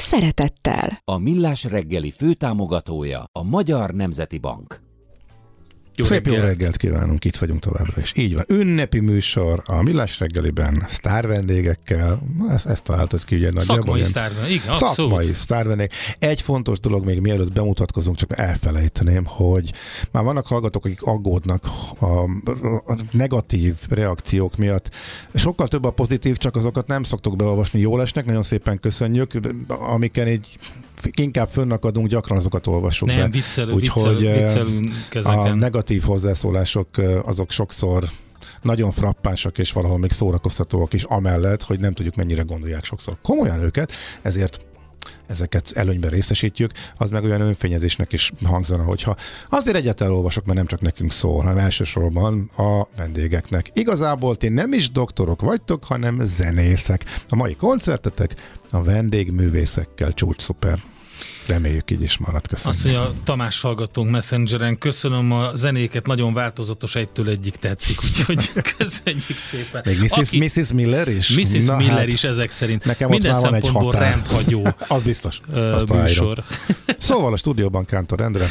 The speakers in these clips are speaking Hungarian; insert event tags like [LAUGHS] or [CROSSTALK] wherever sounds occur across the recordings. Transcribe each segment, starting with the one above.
szeretettel. A Millás reggeli főtámogatója a Magyar Nemzeti Bank. Jó Szép reggelt. jó reggelt kívánunk, itt vagyunk továbbra is. Így van, ünnepi műsor a Millás reggeliben, sztár vendégekkel, ezt, ezt találtad ki ugye nagyjából. Szakmai sztár igen, Szakmai sztár vendég. Egy fontos dolog még mielőtt bemutatkozunk, csak elfelejteném, hogy már vannak hallgatók, akik aggódnak a, a negatív reakciók miatt. Sokkal több a pozitív, csak azokat nem szoktuk belolvasni, jól esnek, nagyon szépen köszönjük, amiken így inkább fönnakadunk, gyakran azokat olvasunk Nem, viccelő, Úgyhogy ezeken. A negatív hozzászólások azok sokszor nagyon frappánsak és valahol még szórakoztatóak is, amellett, hogy nem tudjuk mennyire gondolják sokszor komolyan őket, ezért ezeket előnyben részesítjük, az meg olyan önfényezésnek is hangzana, hogyha azért egyet elolvasok, mert nem csak nekünk szól, hanem elsősorban a vendégeknek. Igazából ti nem is doktorok vagytok, hanem zenészek. A mai koncertetek a vendégművészekkel csúcs szuper. Reméljük így is marad. Köszönöm. Azt mondja, Tamás hallgatónk Messengeren, köszönöm a zenéket, nagyon változatos, egytől egyik tetszik, úgyhogy [LAUGHS] köszönjük szépen. Még Mrs. Aki, Mrs. Miller is? Mrs. Na, Miller hát, is ezek szerint. Nekem Minden ott már van szempontból egy rendhagyó [LAUGHS] Az biztos. Azt műsor. Szóval a stúdióban Kántor Endre.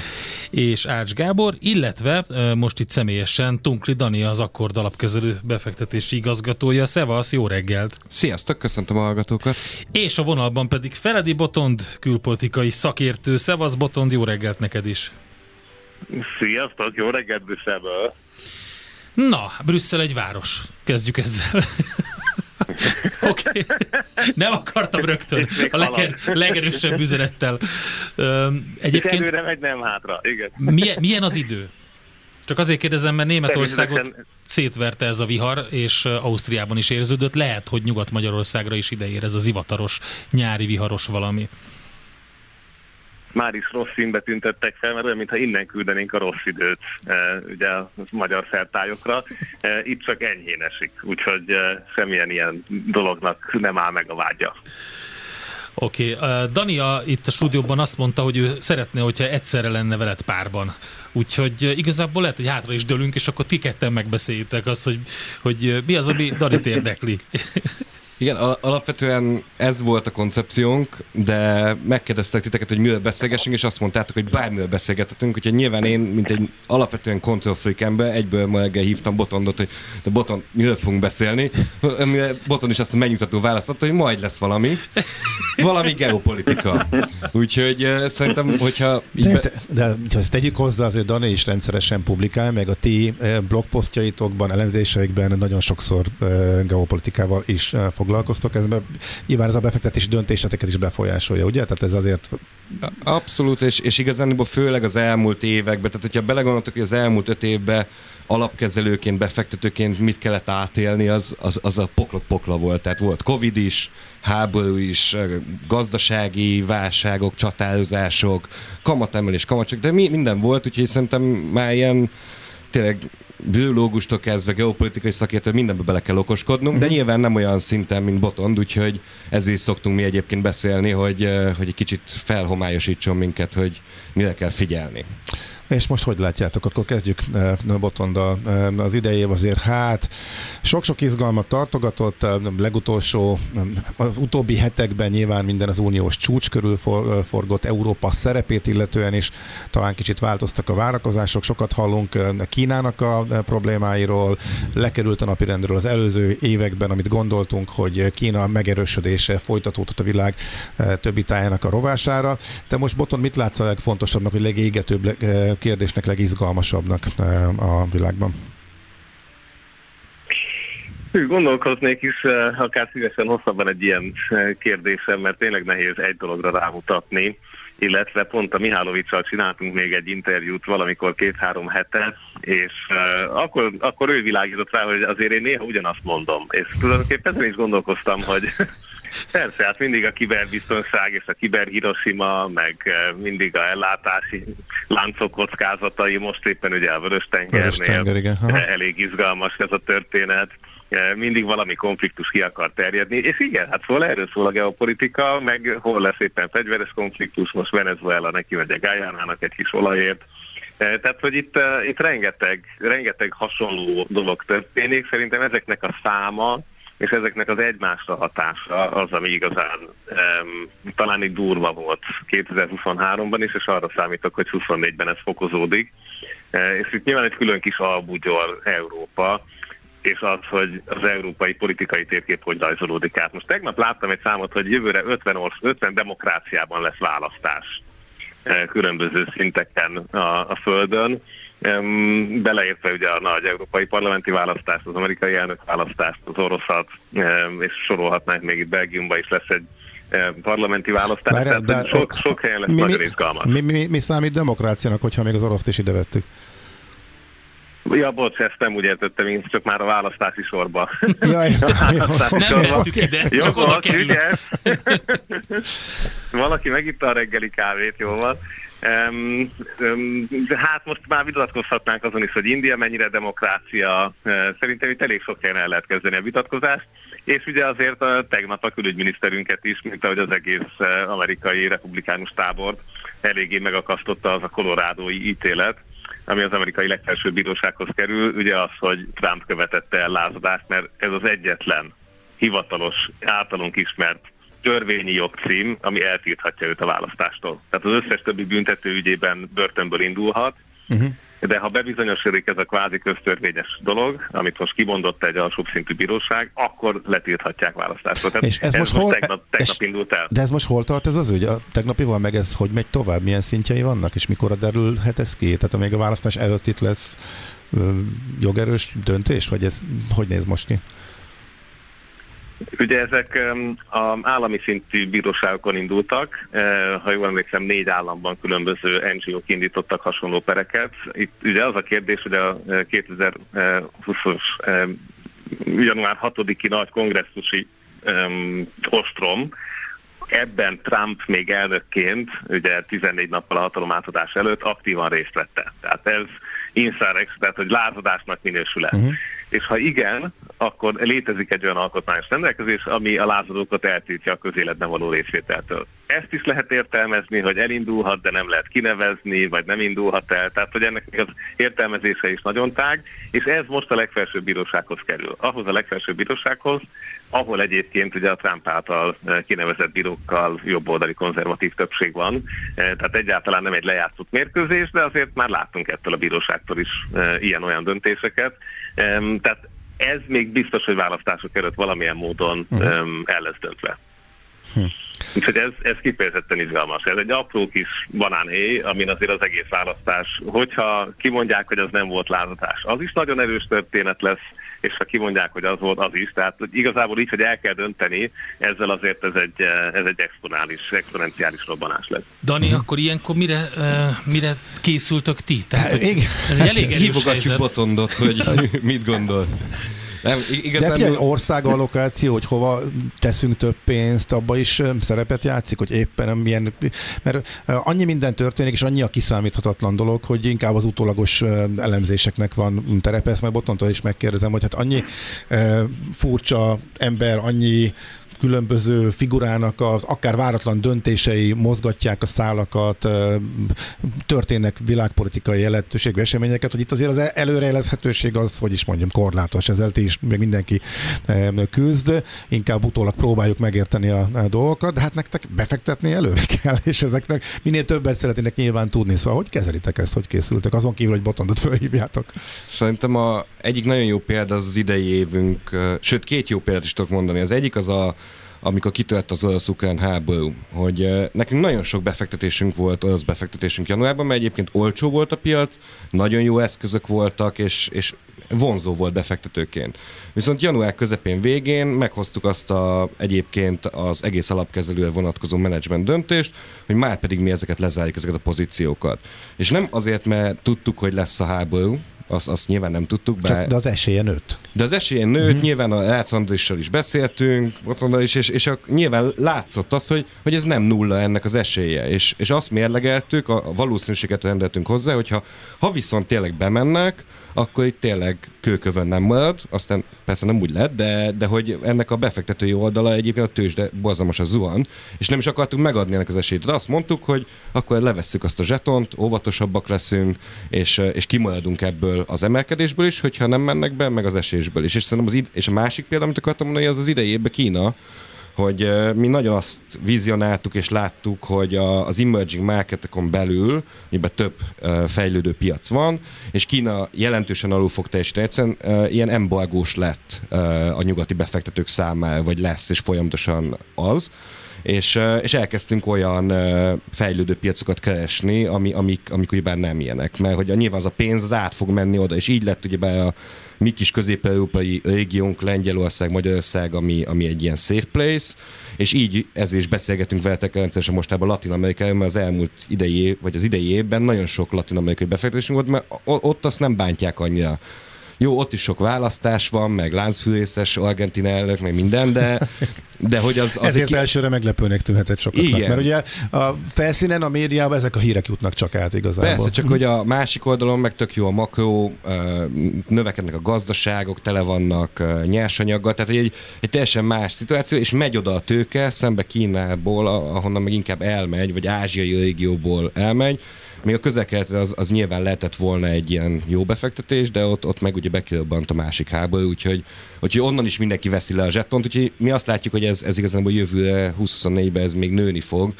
És Ács Gábor, illetve most itt személyesen Tunkli Dani az Akkord alapkezelő befektetési igazgatója. Szevasz, jó reggelt! Sziasztok, köszöntöm a hallgatókat! És a vonalban pedig Feledi Botond, külpolitikai szakértő. Szevasz Botond, jó reggelt neked is! Sziasztok, jó reggelt Brüsszelből! Na, Brüsszel egy város. Kezdjük ezzel. [LAUGHS] [LAUGHS] Oké. Nem akartam rögtön a leger, legerősebb üzenettel. egyébként... Előre meg nem hátra, igen. Milyen, milyen az idő? Csak azért kérdezem, mert Németországot szétverte ez a vihar, és Ausztriában is érződött. Lehet, hogy Nyugat-Magyarországra is ideér ez a zivataros, nyári viharos valami már is rossz színbe tüntettek fel, mert olyan, mintha innen küldenénk a rossz időt e, ugye a magyar szertályokra. E, itt csak enyhén esik, úgyhogy e, semmilyen ilyen dolognak nem áll meg a vágya. Oké, okay. Dania itt a stúdióban azt mondta, hogy ő szeretne, hogyha egyszerre lenne veled párban. Úgyhogy igazából lehet, hogy hátra is dőlünk, és akkor ti ketten megbeszéljétek azt, hogy, hogy mi az, ami Danit érdekli. [LAUGHS] Igen, alapvetően ez volt a koncepciónk, de megkérdeztek titeket, hogy miről beszélgessünk, és azt mondtátok, hogy bármiről beszélgethetünk, úgyhogy nyilván én, mint egy alapvetően control freak ember, egyből ma reggel hívtam Botondot, hogy de Boton, miről fogunk beszélni, amire Boton is azt a megnyugtató választ hogy majd lesz valami, valami geopolitika. Úgyhogy szerintem, hogyha... De, be... de, de ezt tegyük hozzá, azért Dani is rendszeresen publikál, meg a ti blogposztjaitokban, elemzéseikben nagyon sokszor geopolitikával is fog foglalkoztok, ez be, nyilván ez a befektetési döntéseteket is befolyásolja, ugye? Tehát ez azért... Abszolút, és, és igazán főleg az elmúlt években, tehát hogyha belegondoltok, hogy az elmúlt öt évben alapkezelőként, befektetőként mit kellett átélni, az, az, az a pokla, pokla volt. Tehát volt Covid is, háború is, gazdasági válságok, csatározások, kamatemelés, kamacsok, de mi, minden volt, úgyhogy szerintem már ilyen tényleg biológustól kezdve geopolitikai szakértő, mindenbe bele kell okoskodnunk, uh-huh. de mhm. nyilván nem olyan szinten, mint Botond, úgyhogy ezért szoktunk mi egyébként beszélni, hogy, hogy egy kicsit felhomályosítson minket, hogy mire kell figyelni. És most hogy látjátok? Akkor kezdjük eh, Botonda. Eh, az idejév azért hát sok-sok izgalmat tartogatott, eh, legutolsó, az utóbbi hetekben nyilván minden az uniós csúcs körül forgott, Európa szerepét illetően is talán kicsit változtak a várakozások, sokat hallunk Kínának a problémáiról, lekerült a napirendről az előző években, amit gondoltunk, hogy Kína megerősödése folytatódott a világ többi tájának a rovására. Te most Boton mit látsz a legfontosabbnak, hogy legégetőbb kérdésnek legizgalmasabbnak eh, a világban? Gondolkoznék is, eh, akár szívesen hosszabban egy ilyen eh, kérdésem, mert tényleg nehéz egy dologra rámutatni, illetve pont a Mihálovicsal csináltunk még egy interjút valamikor két-három hete, és akkor, akkor ő világított rá, hogy azért én néha ugyanazt mondom. És tulajdonképpen ezen is gondolkoztam, hogy Persze, hát mindig a kiberbiztonság és a kiberhiroshima, meg eh, mindig a ellátási láncok kockázatai, most éppen ugye a Vörös-tengernél [LAUGHS] elég izgalmas ez a történet. Mindig valami konfliktus ki akar terjedni, és igen, hát szóval erről szól a geopolitika, meg hol lesz éppen fegyveres konfliktus, most Venezuela neki megy Gájánának egy kis olajért, tehát, hogy itt, itt rengeteg, rengeteg hasonló dolog történik, szerintem ezeknek a száma, és ezeknek az egymásra hatása az, ami igazán um, talán így durva volt 2023-ban is, és arra számítok, hogy 24-ben ez fokozódik. Uh, és itt nyilván egy külön kis albugyol Európa, és az, hogy az európai politikai térkép hogy rajzolódik át. Most tegnap láttam egy számot, hogy jövőre 50, orsz, 50 demokráciában lesz választás eh, különböző szinteken a, a Földön, beleértve ugye a nagy európai parlamenti választást, az amerikai elnök választást, az oroszat, és sorolhatnánk még itt Belgiumban is lesz egy parlamenti választás, Bár, tehát de sok, sok helyen lesz mi, nagyon izgalmas. Mi, mi, mi, mi számít demokráciának, hogyha még az oroszt is ide vettük? Ja, bocs, ezt nem úgy értettem, én csak már a választási sorba. [LAUGHS] Ja, értem, [LAUGHS] nem sorba. ide, jó, csak oda került. [LAUGHS] Valaki megitta a reggeli kávét, jó van. Um, um, hát most már vitatkozhatnánk azon is, hogy India mennyire demokrácia. Szerintem itt elég sok helyen el lehet kezdeni a vitatkozást. És ugye azért a, tegnap a külügyminiszterünket is, mint ahogy az egész uh, amerikai republikánus tábort eléggé megakasztotta az a kolorádói ítélet, ami az amerikai legfelsőbb bírósághoz kerül, ugye az, hogy Trump követette el lázadást, mert ez az egyetlen hivatalos, általunk ismert törvényi jogcím, ami eltilthatja őt a választástól. Tehát az összes többi büntető ügyében börtönből indulhat, uh-huh de ha bebizonyosodik ez a kvázi köztörvényes dolog, amit most kimondott egy alsóbb szintű bíróság, akkor letilthatják választásra. Tehát és ez, ez most, hol, tegnap, tegnap és, indult el. De ez most hol tart ez az ügy? A tegnapival meg ez hogy megy tovább? Milyen szintjei vannak? És mikor derülhet ez ki? Tehát amíg a választás előtt itt lesz jogerős döntés? Vagy ez hogy néz most ki? Ugye ezek az állami szintű bíróságokon indultak, e, ha jól emlékszem, négy államban különböző NGO-k indítottak hasonló pereket. Itt ugye az a kérdés, hogy a 2020-os e, január 6-i nagy kongresszusi ostrom, ebben Trump még elnökként, ugye 14 nappal a hatalom átadás előtt aktívan részt vette. Tehát ez insurrection, tehát hogy lázadásnak minősül Uh-huh és ha igen, akkor létezik egy olyan alkotmányos rendelkezés, ami a lázadókat eltiltja a közéletben való részvételtől. Ezt is lehet értelmezni, hogy elindulhat, de nem lehet kinevezni, vagy nem indulhat el, tehát hogy ennek az értelmezése is nagyon tág, és ez most a legfelsőbb bírósághoz kerül. Ahhoz a legfelsőbb bírósághoz, ahol egyébként ugye a Trump által eh, kinevezett bírókkal jobboldali konzervatív többség van, eh, tehát egyáltalán nem egy lejátszott mérkőzés, de azért már láttunk ettől a bíróságtól is eh, ilyen-olyan döntéseket. Tehát ez még biztos, hogy választások előtt valamilyen módon uh-huh. el lesz döntve. Hm. Úgyhogy ez, ez kifejezetten izgalmas. Ez egy apró kis banánhéj, amin azért az egész választás, hogyha kimondják, hogy az nem volt lázatás, az is nagyon erős történet lesz, és ha kimondják, hogy az volt, az is. Tehát hogy igazából így, hogy el kell dönteni, ezzel azért ez egy, ez egy exponális, exponenciális robbanás lesz. Dani, uh-huh. akkor ilyenkor mire, uh, mire készültök ti? Tehát, hát, ez egy elég erős Hívogatjuk Botondot, hogy [LAUGHS] mit gondol. Nem, igazán... De figyelj, országallokáció, hogy hova teszünk több pénzt, abba is szerepet játszik, hogy éppen milyen, mert annyi minden történik, és annyi a kiszámíthatatlan dolog, hogy inkább az utólagos elemzéseknek van terepe, ezt meg Botontól is megkérdezem, hogy hát annyi furcsa ember, annyi különböző figurának az akár váratlan döntései mozgatják a szálakat, történnek világpolitikai jelentőségű eseményeket, hogy itt azért az előrejelezhetőség az, hogy is mondjam, korlátos. Ezzel is még mindenki küzd, inkább utólag próbáljuk megérteni a, dolgokat, de hát nektek befektetni előre kell, és ezeknek minél többet szeretnének nyilván tudni. Szóval hogy kezelitek ezt, hogy készültek? Azon kívül, hogy botondot fölhívjátok. Szerintem a egyik nagyon jó példa az az idei évünk, sőt két jó példát is tudok mondani. Az egyik az a amikor kitört az orosz-ukrán háború, hogy nekünk nagyon sok befektetésünk volt, orosz befektetésünk januárban, mert egyébként olcsó volt a piac, nagyon jó eszközök voltak, és, és vonzó volt befektetőként. Viszont január közepén végén meghoztuk azt a, egyébként az egész alapkezelőre vonatkozó menedzsment döntést, hogy már pedig mi ezeket lezárjuk, ezeket a pozíciókat. És nem azért, mert tudtuk, hogy lesz a háború, azt, azt nyilván nem tudtuk. Csak, de az esélye nőtt. De az esélye nőtt, uh-huh. nyilván a Elcandrissal is beszéltünk, Botondal is, és, és a, nyilván látszott az, hogy, hogy ez nem nulla ennek az esélye, és, és azt mérlegeltük, a, a valószínűséget rendeltünk hozzá, hogyha ha viszont tényleg bemennek, akkor itt tényleg kőkövön nem marad, aztán persze nem úgy lett, de, de hogy ennek a befektetői oldala egyébként a tőzsde borzalmas a zuhan, és nem is akartuk megadni ennek az esélyt. De azt mondtuk, hogy akkor levesszük azt a zsetont, óvatosabbak leszünk, és, és kimaradunk ebből az emelkedésből is, hogyha nem mennek be, meg az esésből is. És szerintem az id- és a másik példa, amit akartam mondani, az az idei Kína, hogy mi nagyon azt vizionáltuk és láttuk, hogy a, az emerging marketokon belül, amiben több fejlődő piac van, és Kína jelentősen alul fog teljesíteni. Egyszerűen ilyen embargós lett a nyugati befektetők számára, vagy lesz, és folyamatosan az és, és elkezdtünk olyan fejlődő piacokat keresni, ami, amik, amik ugyebár nem ilyenek, mert hogy nyilván az a pénz az át fog menni oda, és így lett ugyebár a mi kis közép-európai régiónk, Lengyelország, Magyarország, ami, ami egy ilyen safe place, és így ezért is beszélgetünk veletek rendszeresen mostában Latin Amerikában, mert az elmúlt idei, vagy az idei évben nagyon sok latin amerikai befektetésünk volt, mert ott azt nem bántják annyira jó, ott is sok választás van, meg láncfűrészes argentin elnök, meg minden, de, de hogy az... az Ezért ki... elsőre meglepőnek tűnhetett sokaknak. Igen. Mert ugye a felszínen, a médiában ezek a hírek jutnak csak át igazából. Persze, csak hogy a másik oldalon meg tök jó a makró, növekednek a gazdaságok, tele vannak nyersanyaggal, tehát egy, egy teljesen más szituáció, és megy oda a tőke, szembe Kínából, ahonnan meg inkább elmegy, vagy ázsiai régióból elmegy, még a közel az, az nyilván lehetett volna egy ilyen jó befektetés, de ott, ott meg ugye bekilbant a másik háború, úgyhogy, úgyhogy onnan is mindenki veszi le a zsettont, úgyhogy mi azt látjuk, hogy ez, ez igazából jövőre 2024-ben ez még nőni fog.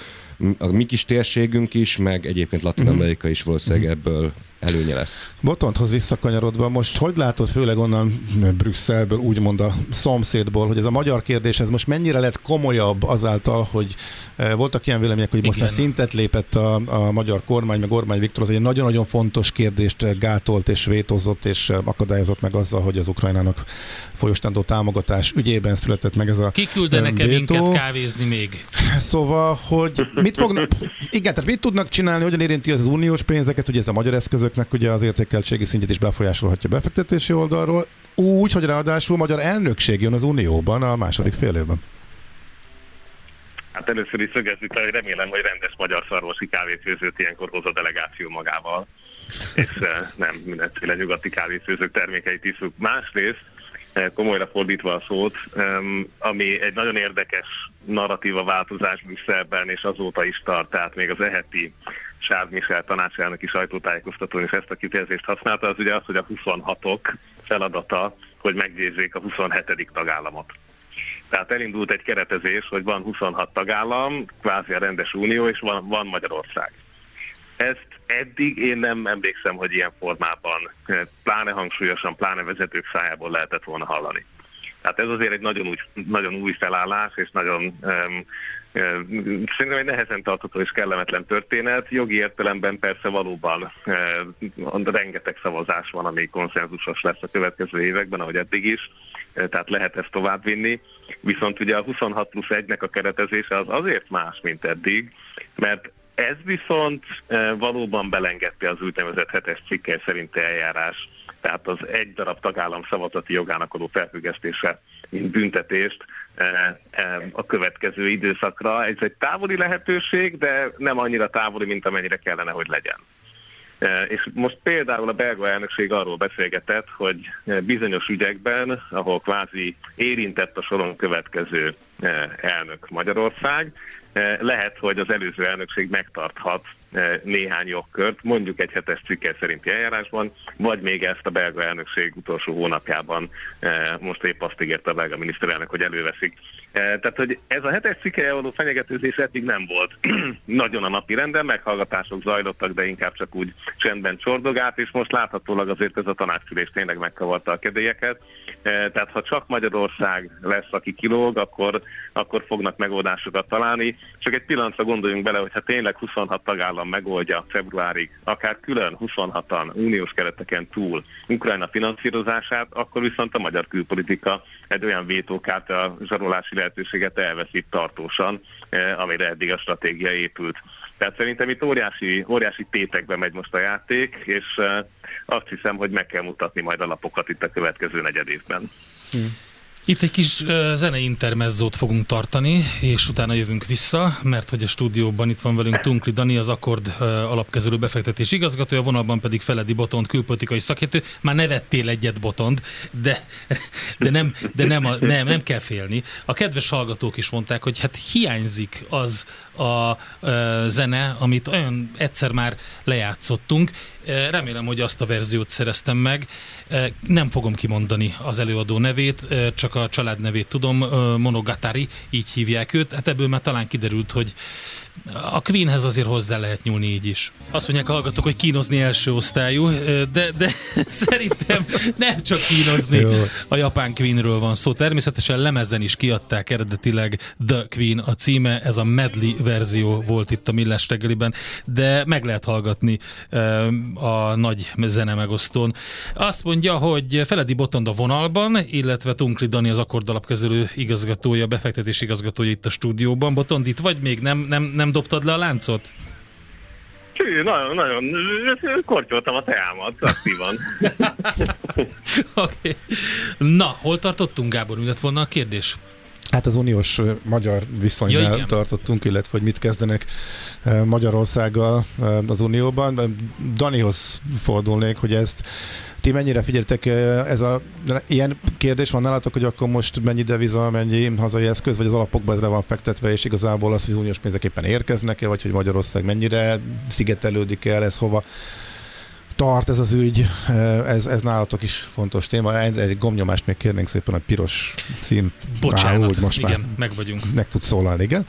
A mi kis térségünk is, meg egyébként Latin Amerika is valószínűleg mhm. ebből előnye lesz. Botonthoz visszakanyarodva, most hogy látod főleg onnan Brüsszelből, úgymond a szomszédból, hogy ez a magyar kérdés, ez most mennyire lett komolyabb azáltal, hogy voltak ilyen vélemények, hogy most Igen. már szintet lépett a, a magyar kormány, meg Orbán Viktor, az egy nagyon-nagyon fontos kérdést gátolt és vétozott és akadályozott meg azzal, hogy az Ukrajnának folyostandó támogatás ügyében született meg ez a Kiküldenek-e minket kávézni még? Szóval, hogy mit fognak, igen, tehát mit tudnak csinálni, hogyan érinti az uniós pénzeket, hogy ez a magyar eszközöknek ugye az értékeltségi szintjét is befolyásolhatja befektetési oldalról, úgy, hogy ráadásul magyar elnökség jön az unióban a második fél évben. Hát először is szögezzük le, hogy remélem, hogy rendes magyar szarvosi kávéfőzőt ilyenkor hoz a delegáció magával, és eh, nem mindenféle nyugati kávéfőzők termékeit iszunk. Másrészt Eh, komolyra fordítva a szót, ami egy nagyon érdekes narratíva változás Brüsszelben, és azóta is tart, tehát még az eheti Charles Michel tanácselnöki sajtótájékoztatón is ezt a kifejezést használta, az ugye az, hogy a 26-ok feladata, hogy meggyőzzék a 27. tagállamot. Tehát elindult egy keretezés, hogy van 26 tagállam, kvázi a rendes unió, és van, van Magyarország. Ezt eddig én nem emlékszem, hogy ilyen formában, pláne hangsúlyosan, pláne vezetők szájából lehetett volna hallani. Tehát ez azért egy nagyon új, nagyon új felállás, és nagyon um, szerintem egy nehezen tartható és kellemetlen történet. Jogi értelemben persze valóban rengeteg szavazás van, ami konszenzusos lesz a következő években, ahogy eddig is, tehát lehet ezt továbbvinni. Viszont ugye a 26 plusz 1-nek a keretezése az azért más, mint eddig, mert ez viszont e, valóban belengedte az úgynevezett hetes cikkely szerinti eljárás, tehát az egy darab tagállam szavazati jogának adó felfüggesztése, mint büntetést e, e, a következő időszakra. Ez egy távoli lehetőség, de nem annyira távoli, mint amennyire kellene, hogy legyen. És most például a belga elnökség arról beszélgetett, hogy bizonyos ügyekben, ahol kvázi érintett a soron következő elnök Magyarország, lehet, hogy az előző elnökség megtarthat néhány jogkört, mondjuk egy hetes cikkel szerinti eljárásban, vagy még ezt a belga elnökség utolsó hónapjában, most épp azt ígérte a belga miniszterelnök, hogy előveszik. Tehát, hogy ez a hetes cikkel való fenyegetőzés eddig nem volt [CLEARS THROAT] nagyon a napi renden, meghallgatások zajlottak, de inkább csak úgy csendben csordogált, és most láthatólag azért ez a tanácsülés tényleg megkavarta a kedélyeket. Tehát, ha csak Magyarország lesz, aki kilóg, akkor akkor fognak megoldásokat találni. Csak egy pillanatra gondoljunk bele, hogy ha tényleg 26 tagállam megoldja februárig, akár külön 26-an uniós kereteken túl Ukrajna finanszírozását, akkor viszont a magyar külpolitika egy olyan vétókát a zsarolási lehetőséget elveszít tartósan, eh, amire eddig a stratégia épült. Tehát szerintem itt óriási, óriási tétekbe megy most a játék, és eh, azt hiszem, hogy meg kell mutatni majd a lapokat itt a következő negyed évben. Hmm. Itt egy kis uh, zenei intermezzót fogunk tartani, és utána jövünk vissza, mert hogy a stúdióban itt van velünk Tunkli Dani, az Akkord uh, alapkezelő befektetés igazgatója, vonalban pedig Feledi Botont, külpolitikai szakértő. Már nevettél egyet Botont, de, de, nem, de nem, a, nem, nem kell félni. A kedves hallgatók is mondták, hogy hát hiányzik az a uh, zene, amit olyan egyszer már lejátszottunk. Remélem, hogy azt a verziót szereztem meg. Nem fogom kimondani az előadó nevét, csak a család nevét tudom, Monogatari, így hívják őt. Hát ebből már talán kiderült, hogy a Queenhez azért hozzá lehet nyúlni így is. Azt mondják hallgatok, hogy kínozni első osztályú, de, de [LAUGHS] szerintem nem csak kínozni. Jó. A japán Queenről van szó. Természetesen lemezen is kiadták eredetileg The Queen a címe, ez a medley verzió volt itt a Millás reggeliben, de meg lehet hallgatni a nagy zene megosztón. Azt mondja, hogy Feledi Botond a vonalban, illetve Tunkli Dani az akkordalapkezelő igazgatója, befektetés igazgatója itt a stúdióban. Botond itt vagy még nem, nem, nem nem dobtad le a láncot? Hű, nagyon, nagyon, kortyoltam a teámat, aktívan. [LAUGHS] Oké. okay. Na, hol tartottunk, Gábor? Mi lett volna a kérdés? Hát az uniós magyar viszonynál ja, tartottunk, illetve hogy mit kezdenek Magyarországgal az unióban. Danihoz fordulnék, hogy ezt ti mennyire figyeltek, ez a, ilyen kérdés van nálatok, hogy akkor most mennyi deviza, mennyi hazai eszköz, vagy az alapokban ez le van fektetve, és igazából az, hogy az uniós pénzek éppen érkeznek-e, vagy hogy Magyarország mennyire szigetelődik el, ez hova tart ez az ügy, ez, ez nálatok is fontos téma. Egy, egy gomnyomást még kérnénk szépen a piros szín. Bocsánat, úgy most igen, már meg vagyunk. Meg tudsz szólalni, igen.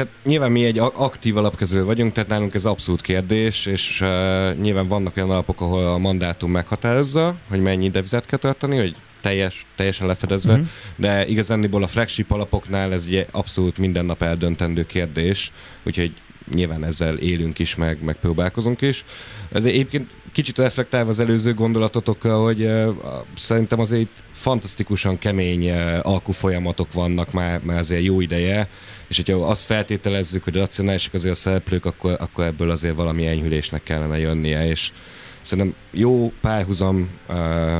Tehát nyilván mi egy aktív alapkező vagyunk, tehát nálunk ez abszolút kérdés, és uh, nyilván vannak olyan alapok, ahol a mandátum meghatározza, hogy mennyi devizet kell tartani, hogy teljes, teljesen lefedezve, uh-huh. de igazániból a flagship alapoknál ez egy abszolút minden nap eldöntendő kérdés, úgyhogy nyilván ezzel élünk is, meg, meg próbálkozunk is. Ez egyébként kicsit reflektálva az előző gondolatotokkal, hogy uh, szerintem azért fantasztikusan kemény uh, alkufolyamatok vannak már, már azért jó ideje, és hogyha azt feltételezzük, hogy racionálisak azért a szereplők, akkor, akkor ebből azért valami enyhülésnek kellene jönnie, és szerintem jó párhuzam, uh,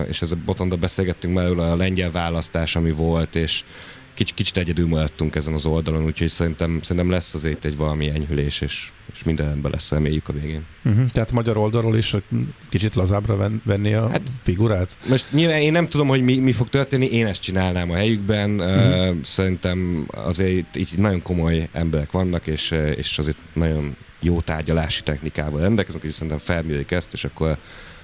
és ezzel botonda beszélgettünk már a lengyel választás, ami volt, és kicsit, kicsit egyedül maradtunk ezen az oldalon, úgyhogy szerintem, szerintem lesz azért egy valami enyhülés, és, és mindenbe lesz, reméljük a végén. Uh-huh. Tehát magyar oldalról is kicsit lazábbra venni a hát, figurát? Most nyilván én nem tudom, hogy mi, mi fog történni, én ezt csinálnám a helyükben. Uh-huh. Uh, szerintem azért itt, nagyon komoly emberek vannak, és, és azért nagyon jó tárgyalási technikával rendelkeznek, és szerintem felmérjük ezt, és akkor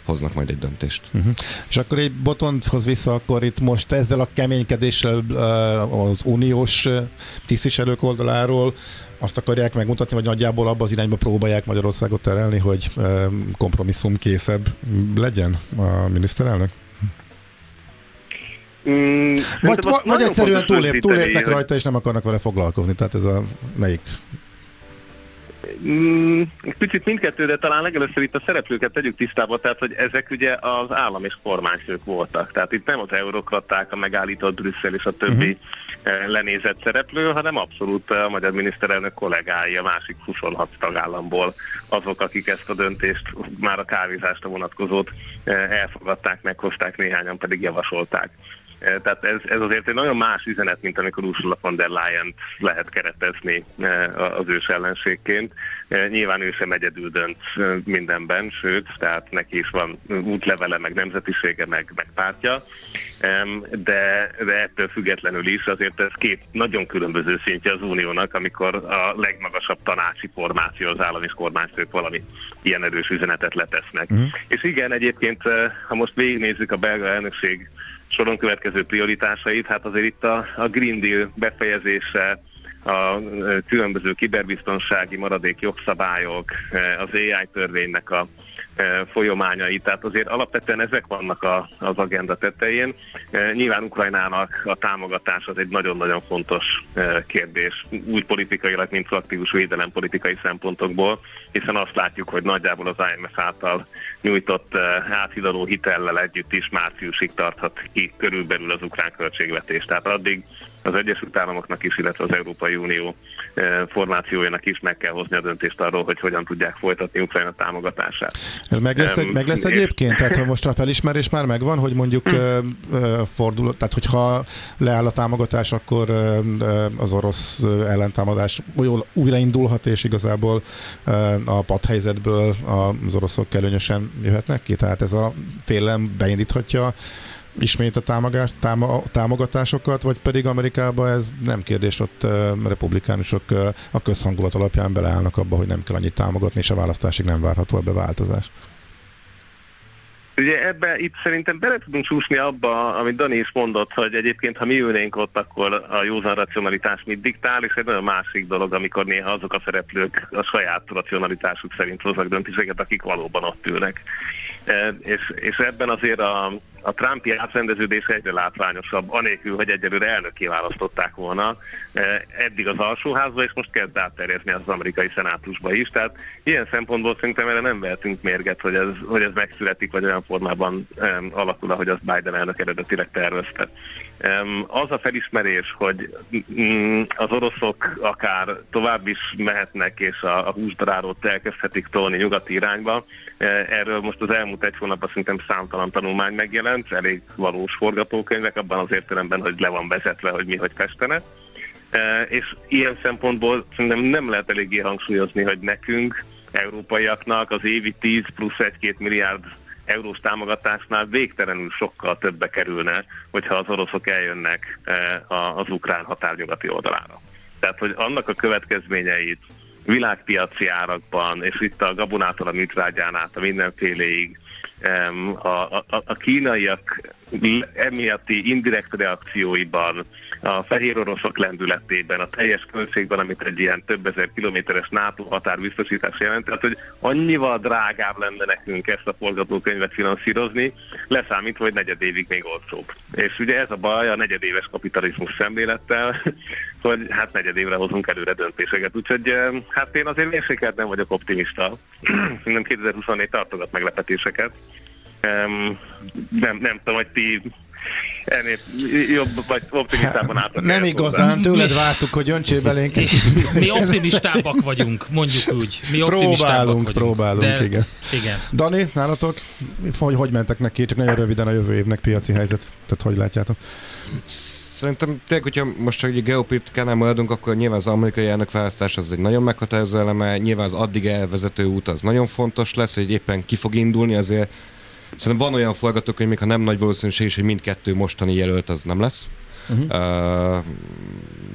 hoznak majd egy döntést. Uh-huh. És akkor egy botonthoz vissza, akkor itt most ezzel a keménykedéssel az uniós tisztviselők oldaláról azt akarják megmutatni, vagy nagyjából abba az irányba próbálják Magyarországot terelni, hogy kompromisszum készebb legyen a miniszterelnök? Mm, vagy, vagy egyszerűen túlép, túlépnek rajta, és nem akarnak vele foglalkozni. Tehát ez a melyik Mm, picit mindkettő, de talán legelőször itt a szereplőket tegyük tisztába, tehát hogy ezek ugye az állam és kormányfők voltak. Tehát itt nem az eurokraták, a megállított Brüsszel és a többi uh-huh. lenézett szereplő, hanem abszolút a magyar miniszterelnök kollégái a másik 26 tagállamból azok, akik ezt a döntést, már a kávézásra vonatkozót eh, elfogadták, meghozták, néhányan pedig javasolták. Eh, tehát ez, ez azért egy nagyon más üzenet, mint amikor Ursula von der leyen lehet keretezni eh, az ős ellenségként. Eh, nyilván ő sem egyedül dönt mindenben, sőt, tehát neki is van útlevele, meg nemzetisége, meg, meg pártja, de, de ettől függetlenül is azért ez két nagyon különböző szintje az uniónak, amikor a legmagasabb tanácsi formáció, az állam és kormányfők valami ilyen erős üzenetet letesznek. Uh-huh. És igen, egyébként, ha most végignézzük a belga elnökség soron következő prioritásait, hát azért itt a, a Green Deal befejezése, a különböző kiberbiztonsági maradék jogszabályok, az AI törvénynek a folyamányai, tehát azért alapvetően ezek vannak a, az agenda tetején. Nyilván Ukrajnának a támogatás az egy nagyon-nagyon fontos kérdés, úgy politikailag, mint aktív védelem politikai szempontokból, hiszen azt látjuk, hogy nagyjából az IMF által nyújtott áthidaló hitellel együtt is márciusig tarthat ki körülbelül az ukrán költségvetés. Tehát addig az Egyesült Államoknak is, illetve az Európai Unió formációjának is meg kell hozni a döntést arról, hogy hogyan tudják folytatni Ukrajna támogatását. Meg lesz, egy, meg lesz egyébként? Tehát hogy most a felismerés már megvan, hogy mondjuk hmm. fordul, tehát hogyha leáll a támogatás, akkor az orosz ellentámadás újraindulhat, és igazából a padhelyzetből az oroszok előnyösen jöhetnek ki? Tehát ez a félelem beindíthatja ismét a támogás, táma, támogatásokat, vagy pedig Amerikában ez nem kérdés, ott uh, republikánusok uh, a közhangulat alapján beleállnak abba, hogy nem kell annyit támogatni, és a választásig nem várható ebbe változás. Ugye ebbe itt szerintem bele tudunk csúszni abba, amit Dani is mondott, hogy egyébként ha mi ülnénk ott, akkor a józan racionalitás mit diktál, és egy nagyon másik dolog, amikor néha azok a szereplők a saját racionalitásuk szerint hoznak döntéseket, akik valóban ott ülnek. És, és ebben azért a, a Trumpi átrendeződés egyre látványosabb, anélkül, hogy egyelőre elnöké választották volna e, eddig az alsóházba, és most kezd átterjedni az amerikai szenátusba is. Tehát ilyen szempontból szerintem erre nem vehetünk mérget, hogy ez, hogy ez megszületik, vagy olyan formában um, alakul, ahogy az Biden elnök eredetileg tervezte. Um, az a felismerés, hogy um, az oroszok akár tovább is mehetnek, és a, a húsdarárót elkezdhetik tolni nyugati irányba, erről most az elmúlt egy hónapban szerintem számtalan tanulmány megjelent, elég valós forgatókönyvek abban az értelemben, hogy le van vezetve, hogy mi hogy festene. És ilyen szempontból szerintem nem lehet eléggé hangsúlyozni, hogy nekünk, európaiaknak az évi 10 plusz 1-2 milliárd eurós támogatásnál végtelenül sokkal többe kerülne, hogyha az oroszok eljönnek az ukrán határnyugati oldalára. Tehát, hogy annak a következményeit világpiaci árakban, és itt a gabonától a műtrágyán át a mindenféléig a, a, a kínaiak emiatti indirekt reakcióiban, a fehér oroszok lendületében, a teljes költségben, amit egy ilyen több ezer kilométeres NATO határbiztosítás jelent, tehát hogy annyival drágább lenne nekünk ezt a forgatókönyvet finanszírozni, leszámítva, hogy negyed évig még olcsóbb. És ugye ez a baj a negyedéves kapitalizmus szemlélettel, [LAUGHS] hogy hát negyed évre hozunk előre döntéseket. Úgyhogy hát én azért mérsékelt nem vagyok optimista. [CLEARS THROAT] Szerintem 2024 tartogat meglepetéseket. Nem, nem tudom, hogy ti ennél jobb vagy optimistában álltak. Nem igazán, tőled vártuk, hogy öntsél belénk. Mi optimistábbak vagyunk, mondjuk úgy. Mi próbálunk, vagyunk. próbálunk, De, igen. igen. Dani, nálatok, hogy, hogy mentek neki? Csak nagyon röviden a jövő évnek piaci helyzet. Tehát hogy látjátok? Szerintem tényleg, hogyha most csak egy geopolitikánál maradunk, akkor nyilván az amerikai elnök választás az egy nagyon meghatározó eleme, nyilván az addig elvezető út az nagyon fontos lesz, hogy éppen ki fog indulni, azért Szerintem van olyan forgatókönyv, még ha nem nagy valószínűség is, hogy mindkettő mostani jelölt az nem lesz. Uh-huh. Uh,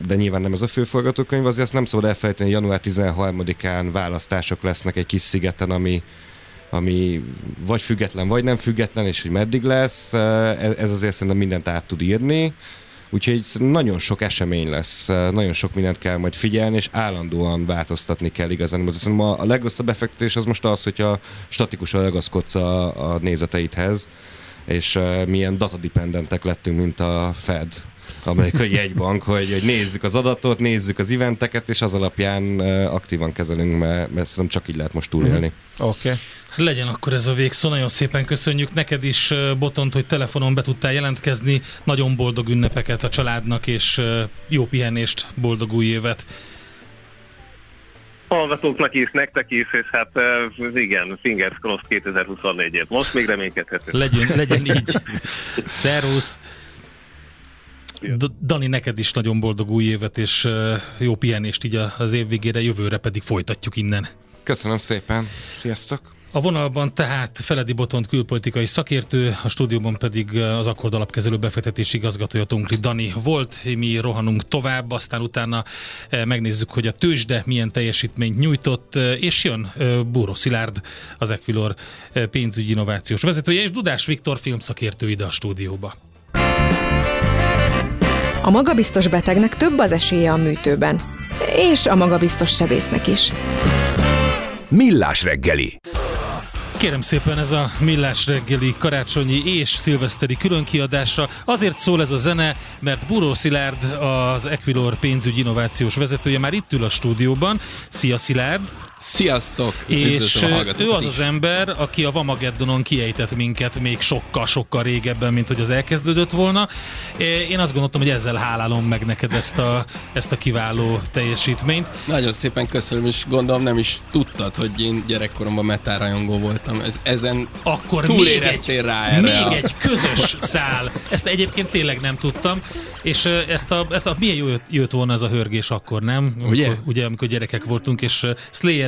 de nyilván nem ez a fő forgatókönyv, azért ezt nem szabad elfelejteni, hogy január 13-án választások lesznek egy kis szigeten, ami, ami vagy független, vagy nem független, és hogy meddig lesz, ez azért szerintem mindent át tud írni. Úgyhogy nagyon sok esemény lesz, nagyon sok mindent kell majd figyelni, és állandóan változtatni kell igazán. Szerintem a legrosszabb befektetés az most az, hogyha statikusan ragaszkodsz a, a nézeteidhez, és uh, milyen datadipendentek lettünk, mint a Fed, amerikai jegybank, hogy, hogy nézzük az adatot, nézzük az eventeket, és az alapján aktívan kezelünk, mert, mert szerintem csak így lehet most túlélni. Mm-hmm. Oké. Okay. Legyen akkor ez a végszó. Nagyon szépen köszönjük neked is, Botont, hogy telefonon be tudtál jelentkezni. Nagyon boldog ünnepeket a családnak, és jó pihenést, boldog új évet hallgatóknak is, nektek is, és hát igen, fingers crossed 2024-ért. Most még reménykedhetünk. Legyen, legyen így. [LAUGHS] Szervusz! Dani, neked is nagyon boldog új évet, és jó pihenést így az év végére, jövőre pedig folytatjuk innen. Köszönöm szépen, sziasztok! A vonalban tehát Feledi Botont külpolitikai szakértő, a stúdióban pedig az Akkord alapkezelő befektetési igazgatója Tonkli Dani volt. Mi rohanunk tovább, aztán utána megnézzük, hogy a tőzsde milyen teljesítményt nyújtott, és jön Búró Szilárd, az Equilor pénzügyi innovációs vezetője, és Dudás Viktor filmszakértő ide a stúdióba. A magabiztos betegnek több az esélye a műtőben. és a magabiztos sebésznek is. Millás reggeli. Kérem szépen ez a Millás reggeli karácsonyi és szilveszteri különkiadása. Azért szól ez a zene, mert Buró Szilárd, az Equilor pénzügyi innovációs vezetője már itt ül a stúdióban. Szia Szilárd! Sziasztok! És ő az az ember, aki a Vamageddonon kiejtett minket még sokkal-sokkal régebben, mint hogy az elkezdődött volna. Én azt gondoltam, hogy ezzel hálálom meg neked ezt a, ezt a kiváló teljesítményt. Nagyon szépen köszönöm, és gondolom nem is tudtad, hogy én gyerekkoromban metárajongó voltam. Ez, ezen Akkor még egy, rá erre még a... egy közös szál. Ezt egyébként tényleg nem tudtam. És ezt a, ezt a milyen jó jött, jött volna ez a hörgés akkor, nem? Ugye? Amikor, ugye, amikor gyerekek voltunk, és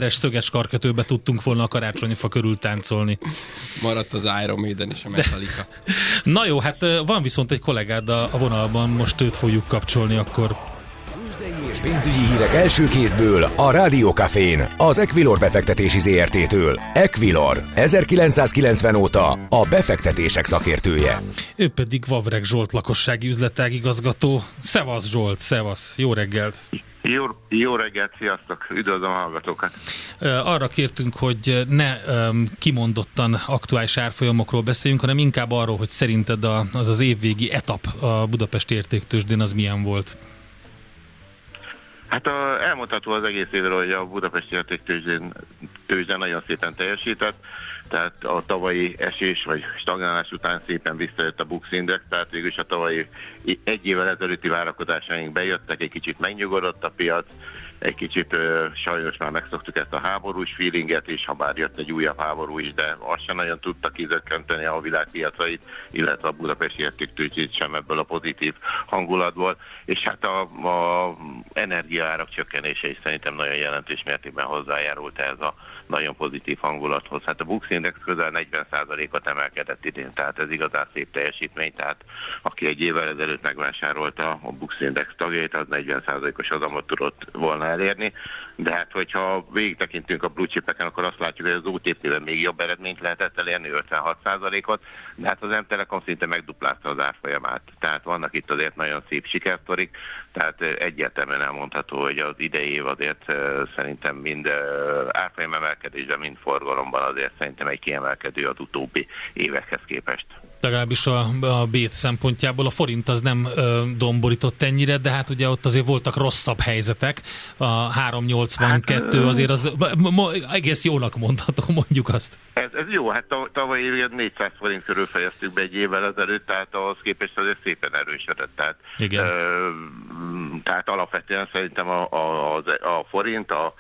Slayeres szöges karkötőbe tudtunk volna a karácsonyfa körül táncolni. Maradt az Iron Maiden és a Metallica. De, na jó, hát van viszont egy kollégád a, a vonalban, most őt fogjuk kapcsolni akkor és pénzügyi hírek első kézből a Rádiókafén, az Equilor befektetési ZRT-től. Equilor, 1990 óta a befektetések szakértője. Ő pedig Vavreg Zsolt lakossági üzletág igazgató. Szevasz Zsolt, szevasz, jó reggelt! Jó, jó reggelt, sziasztok! Üdvözlöm a hallgatókat! Arra kértünk, hogy ne kimondottan aktuális árfolyamokról beszéljünk, hanem inkább arról, hogy szerinted az az évvégi etap a Budapesti értéktősdén az milyen volt? Hát a, elmondható az egész évről, hogy a Budapesti értéktőzsdén tőzsdén nagyon szépen teljesített, tehát a tavalyi esés vagy stagnálás után szépen visszajött a Bux Index, tehát végülis a tavalyi egy évvel ezelőtti várakozásaink bejöttek, egy kicsit megnyugodott a piac, egy kicsit sajnos már megszoktuk ezt a háborús feelinget, és ha bár jött egy újabb háború is, de azt sem nagyon tudta kizökkenteni a világpiacait, illetve a budapesti értéktőcsét sem ebből a pozitív hangulatból, és hát a, a energiaárak csökkenése is szerintem nagyon jelentős mértékben hozzájárult ez a nagyon pozitív hangulathoz. Hát a Bux Index közel 40%-ot emelkedett idén, tehát ez igazán szép teljesítmény, tehát aki egy évvel ezelőtt megvásárolta a Bux Index tagjait, az 40%-os adamot tudott volna elérni, de hát hogyha végig tekintünk a blue akkor azt látjuk, hogy az OTP-ben még jobb eredményt lehetett elérni, 56%-ot, de hát az M-Telekom szinte megduplázta az árfolyamát. Tehát vannak itt azért nagyon szép sikertorik, tehát egyértelműen elmondható, hogy az idei év azért szerintem mind árfolyam emelkedésben, mind forgalomban azért szerintem egy kiemelkedő az utóbbi évekhez képest legalábbis a, a bét szempontjából. A forint az nem ö, domborított ennyire, de hát ugye ott azért voltak rosszabb helyzetek. A 382 hát, azért az ma, ma, egész jónak mondható, [LAUGHS] mondjuk azt. Ez, ez jó, hát tavaly évig 400 forint körül fejeztük be egy évvel ezelőtt, tehát ahhoz képest azért szépen erősödött. Tehát, Igen. Ö, tehát alapvetően szerintem a, a, a, a forint, a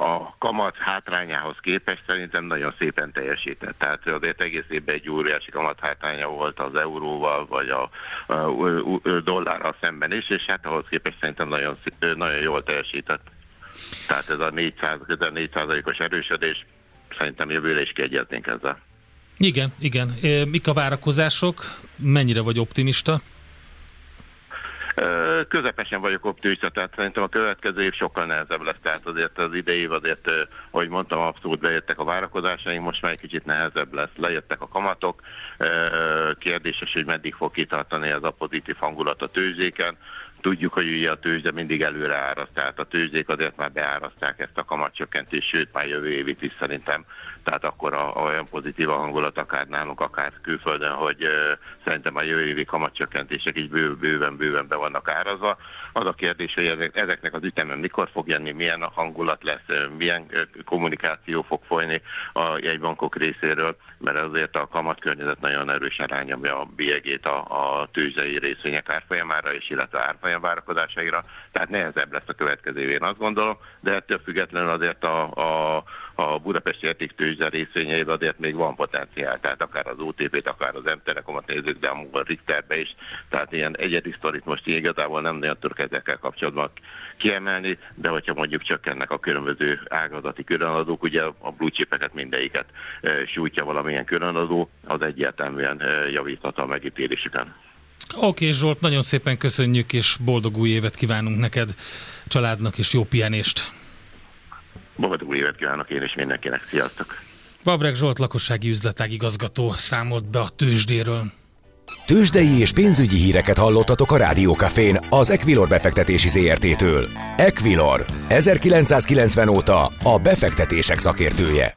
a kamat hátrányához képest szerintem nagyon szépen teljesített. Tehát azért egész évben egy óriási kamat hátránya volt az euróval, vagy a, a, a dollárral szemben is, és hát ahhoz képest szerintem nagyon, nagyon jól teljesített. Tehát ez a 400, 400-os erősödés szerintem jövőre is kiegyeznénk ezzel. Igen, igen. Mik a várakozások? Mennyire vagy optimista? Közepesen vagyok optimista, tehát szerintem a következő év sokkal nehezebb lesz, tehát azért az idei év azért, ahogy mondtam, abszolút bejöttek a várakozásaink, most már egy kicsit nehezebb lesz, lejöttek a kamatok, kérdéses, hogy meddig fog kitartani ez a pozitív hangulat a tőzsdéken, Tudjuk, hogy ugye a tőzsde mindig előre áraszt, tehát a tőzsdék azért már beáraszták ezt a kamatcsökkentést, sőt már jövő évit is szerintem. Tehát akkor a, a olyan pozitív a hangulat akár nálunk, akár külföldön, hogy uh, szerintem a jövő évi kamatcsökkentések is bő, bőven, bőven be vannak árazva. Az a kérdés, hogy ezek, ezeknek az ütemen mikor fog jönni, milyen a hangulat lesz, milyen kommunikáció fog folyni a jegybankok részéről, mert azért a kamatkörnyezet nagyon erősen rányomja a bélyegét a, a tőzsdei részvények árfolyamára, és illetve árfolyam várakozásaira, tehát nehezebb lesz a következő évén, azt gondolom, de ettől függetlenül azért a, a, a Budapesti értéktőzsde részvényeiben azért még van potenciál, tehát akár az OTP-t, akár az M-Telekomot nézzük, de a Richterbe is, tehát ilyen egyedi sztorit most igazából nem nagyon tudok ezekkel kapcsolatban kiemelni, de hogyha mondjuk csökkennek a különböző ágazati különadók, ugye a blue chipeket mindegyiket e, sújtja valamilyen különadó, az egyértelműen e, javíthat a megítélésüken. Oké, okay, Zsolt, nagyon szépen köszönjük, és boldog új évet kívánunk neked, családnak, és jó pihenést. Boldog új évet kívánok én is mindenkinek. Sziasztok! Babrek Zsolt lakossági üzletág igazgató számolt be a tőzsdéről. Tőzsdei és pénzügyi híreket hallottatok a Rádiókafén az Equilor befektetési ZRT-től. Equilor, 1990 óta a befektetések szakértője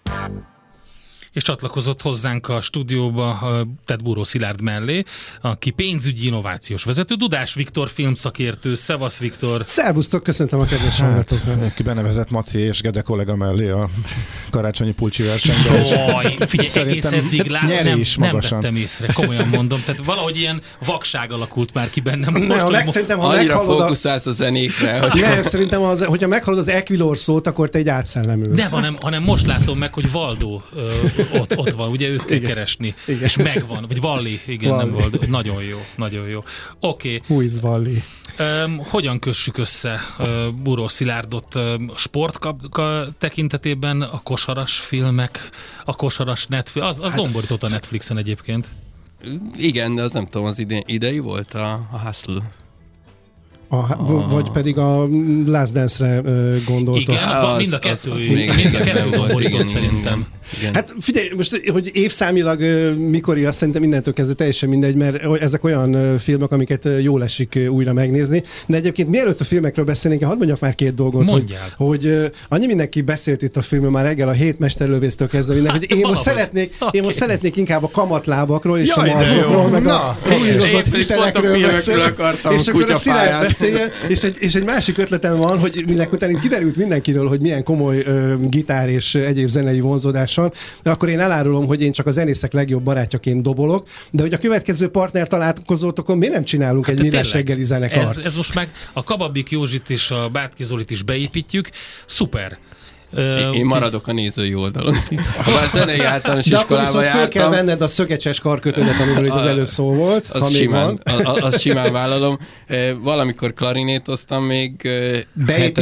és csatlakozott hozzánk a stúdióba, tehát Búró Szilárd mellé, aki pénzügyi innovációs vezető, Dudás Viktor filmszakértő. Szevasz Viktor! Szervusztok, köszöntöm a kedves hát! Ki benevezett Maci és Gede kollega mellé a karácsonyi pulcsi versenyben. Jaj, figyelj, egész eddig lá... nem, is nem vettem észre, komolyan mondom. Tehát valahogy ilyen vakság alakult már ki bennem. Most, ne, ha meg, szerintem, ha Annyira fókuszálsz a zenékre. Hogy... Nem, szerintem, az, hogyha meghalod az Equilor szót, akkor te egy átszellemülsz. Nem, hanem, hanem most látom meg, hogy Valdó ott, ott van, ugye őt kell igen. keresni, igen. és megvan, vagy Valli, igen, Valli. nem volt, nagyon jó, nagyon jó. Oké. Okay. Who is Valli? Um, hogyan kössük össze uh, Buró Szilárdot uh, sport tekintetében, a kosaras filmek, a kosaras Netflix, az, az hát, domborított a Netflixen egyébként. Igen, de az nem tudom, az ide, idei volt a, a Hustle. A, a, vagy pedig a Last Dance-re gondoltok. Igen, az, mind a kettő, az, az még mind a kettő domborított szerintem. Igen. Igen. Hát figyelj, most, hogy évszámilag mikor azt szerintem mindentől kezdve teljesen mindegy, mert ezek olyan filmek, amiket jól esik újra megnézni. De egyébként mielőtt a filmekről beszélnénk, hadd mondjak már két dolgot, hogy, hogy annyi mindenki beszélt itt a filmről már reggel a hét mesterlövésztől kezdve minden, hogy én most, szeretnék, okay. én most szeretnék inkább a kamatlábakról és Jaj, a marzsokról, meg Na, a ruínozott hitelekről beszélni. És akkor a szilárd beszéljen, és egy, és egy másik ötletem van, hogy minek után kiderült mindenkiről, hogy milyen komoly uh, gitár és egyéb zenei vonzódás hatással, de akkor én elárulom, hogy én csak a zenészek legjobb barátjaként dobolok, de hogy a következő partner találkozótokon miért nem csinálunk hát egy millás reggeli zenekart? Ez, ez most meg a Kababik Józsit és a Bátki Zolit is beépítjük, szuper. Én, én maradok a nézői oldalon. [LAUGHS] Ha már zenei általános De akkor viszont jártam, föl kell venned a szögecses karkötőnet, amiről itt az előbb szó volt. Az, simán, az, az simán vállalom. Valamikor klarinétoztam még 7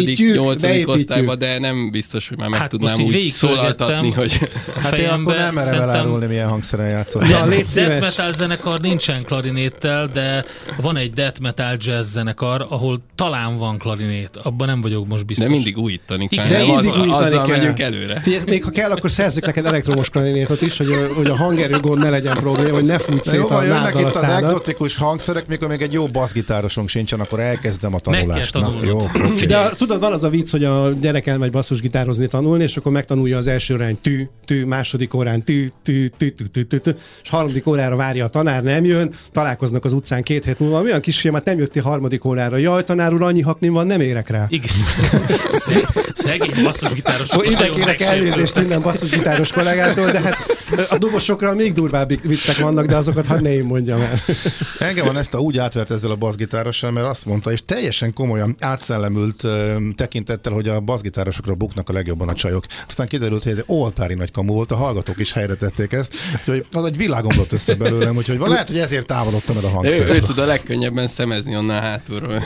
osztályban, de nem biztos, hogy már meg hát tudnám úgy szólaltatni, hogy... Hát én akkor nem merem elárulni, milyen hangszeren játszott. Ja, death metal zenekar nincsen klarinéttel, de van egy death metal jazz zenekar, ahol talán van klarinét. Abban nem vagyok most biztos. De mindig újítani kell. De mindig újítani azzal kell. megyünk előre. Figyelj, még ha kell, akkor szerzzük neked elektromos klarinétot is, hogy a, hogy a hangerő gond ne legyen probléma, hogy ne fújt szét a jönnek itt az exotikus hangszerek, mikor még egy jó basszgitárosunk sincsen, akkor elkezdem a tanulást. Na, jó, [LAUGHS] De tudod, van az a vicc, hogy a gyerek elmegy basszusgitározni tanulni, és akkor megtanulja az első órán tű, tű, második órán tű, tű, tű, tű, tű, tű, tű, és harmadik órára várja a tanár, nem jön, találkoznak az utcán két hét múlva, olyan kisfiamat nem jöttél harmadik órára. Jaj, tanár úr, annyi haknim van, nem érek rá. Igen. [LAUGHS] Szegény basszusgitáros Ide kérek elnézést minden basszusgitáros kollégától, de hát a dobosokra még durvább viccek vannak, de azokat hadd ne én mondjam el. Engem van ezt a úgy átvert ezzel a basszgitárossal, mert azt mondta, és teljesen komolyan átszellemült tekintettel, hogy a basszgitárosokra buknak a legjobban a csajok. Aztán kiderült, hogy ez oltári nagy kamu volt, a hallgatók is helyre tették ezt, hogy az egy világomlott össze belőlem, úgyhogy lehet, hogy ezért távolodtam el a hangszer. Ő, ő, tud a legkönnyebben szemezni onnan hátulról.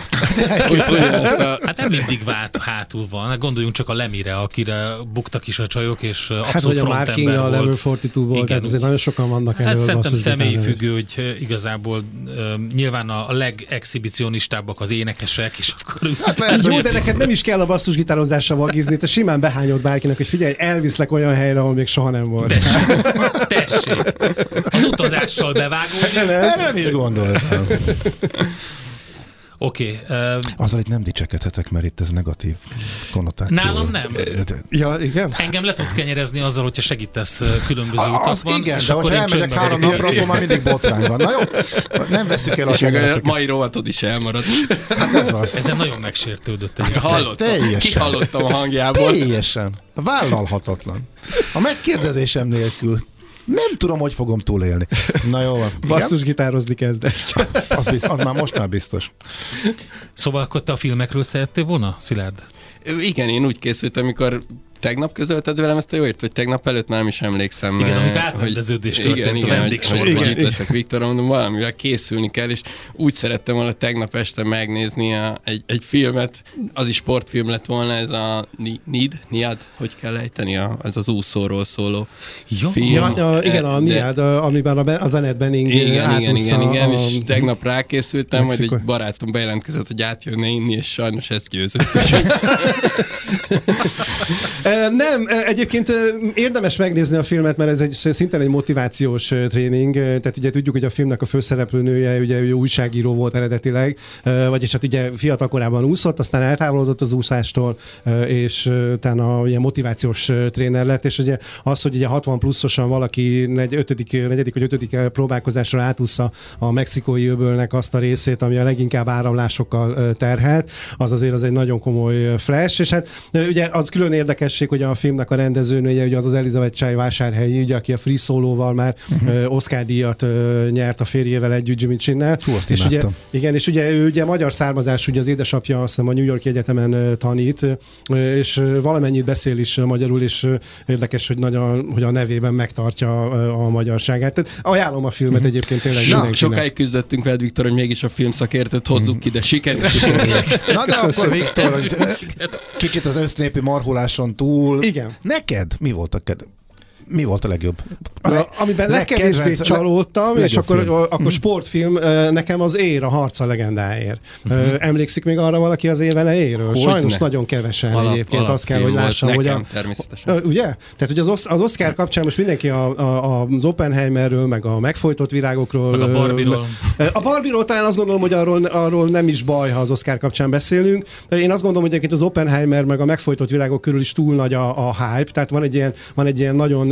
hát nem mindig vált hátul van, hát gondoljunk csak a Lemire, akire buktak is a csajok, és abszolút Hát, hogy a Marking a Level 42 volt, tehát azért nagyon sokan vannak hát Szerintem személyi függő, hogy igazából uh, nyilván a legexhibicionistábbak az énekesek, és akkor... Hát persze, jó, de neked nem is kell a basszusgitározással vagizni, te simán behányod bárkinek, hogy figyelj, elviszlek olyan helyre, ahol még soha nem volt. Tessék, tessék. Az utazással bevágódni. Erre nem is gondoltam. Oké. Okay, uh, Azzal itt nem dicsekedhetek, mert itt ez negatív konnotáció. Nálam nem. Ja, igen? Engem le tudsz kenyerezni azzal, hogyha segítesz különböző a, utakban. Igen, de hogyha elmegyek három napra, akkor már mindig botrány van. Na jó, nem veszük el a És meg a mai rovatod is elmarad. Hát ez az. Ezen nagyon megsértődött. Hát hallottam. Teljesen. Kihallottam a hangjából. Teljesen. Vállalhatatlan. A megkérdezésem nélkül nem tudom, hogy fogom túlélni. Na jó van. Basszus gitározni kezdesz. az, biz, az már most már biztos. Szóval akkor te a filmekről szerettél volna, Szilárd? Igen, én úgy készültem, amikor tegnap közölted velem ezt a jóért, vagy tegnap előtt már nem is emlékszem. Igen, amikor átrendeződés történt igen, igen, a vendégsorban. Igen, itt leszek Viktor, mondom, valamivel készülni kell, és úgy szerettem volna tegnap este megnézni a, egy, egy filmet, az is sportfilm lett volna, ez a Nid, Niad, hogy kell ejteni, a, ez az úszóról szóló Jó. film. Ja, a, igen, a Niad, amiben a, a Zenet Benning Igen, igen, igen, igen, a, és tegnap rákészültem, majd egy barátom bejelentkezett, hogy átjönne inni, és sajnos ezt győzött. [LAUGHS] Nem, egyébként érdemes megnézni a filmet, mert ez egy szintén egy motivációs tréning. Tehát ugye tudjuk, hogy a filmnek a főszereplőnője ugye ő újságíró volt eredetileg, vagyis hát ugye fiatal korában úszott, aztán eltávolodott az úszástól, és utána ugye motivációs tréner lett, és ugye az, hogy ugye 60 pluszosan valaki negy, ötödik, negyedik vagy ötödik próbálkozásra átúszza a mexikói öbölnek azt a részét, ami a leginkább áramlásokkal terhelt, az azért az egy nagyon komoly flash, és hát ugye az külön érdekesség, hogy a filmnek a rendezőnője, ugye az az Elizabeth Chai vásárhelyi, ugye, aki a Free Solo-val már uh-huh. Oscar díjat nyert a férjével együtt Jimmy Csinnel. Hú, és ugye, igen, és ugye ő ugye magyar származás, ugye az édesapja azt hiszem a New York Egyetemen tanít, és valamennyit beszél is magyarul, és érdekes, hogy, nagyon, hogy a nevében megtartja a magyarságát. Tehát ajánlom a filmet uh-huh. egyébként tényleg Na, sokáig küzdöttünk veled, Viktor, hogy mégis a filmszakértőt hozzuk ide. Sikerült. Na de akkor Viktor, kicsit az össznépi marhuláson túl. Igen. Neked mi volt a kedv? Mi volt a legjobb? A, amiben legkevésbé csalódtam, és akkor, film. akkor mhm. sportfilm, nekem az Ér, a harca legendáért. Uh-huh. Emlékszik még arra valaki az év elejéről? Hogy Sajnos ne. nagyon kevesen Alap, egyébként, azt kell, hogy lássam, nekem, hogy a... természetesen. Ugye? Tehát, hogy az, az Oscar kapcsán most mindenki a, a, az Oppenheimerről, meg a megfojtott virágokról. Meg a Barbie-ról. A Barbie-ról talán azt gondolom, hogy arról, arról nem is baj, ha az Oscar kapcsán beszélünk. Én azt gondolom, hogy egyébként az Oppenheimer meg a megfojtott virágok körül is túl nagy a, a hype, tehát van egy ilyen, van egy ilyen nagyon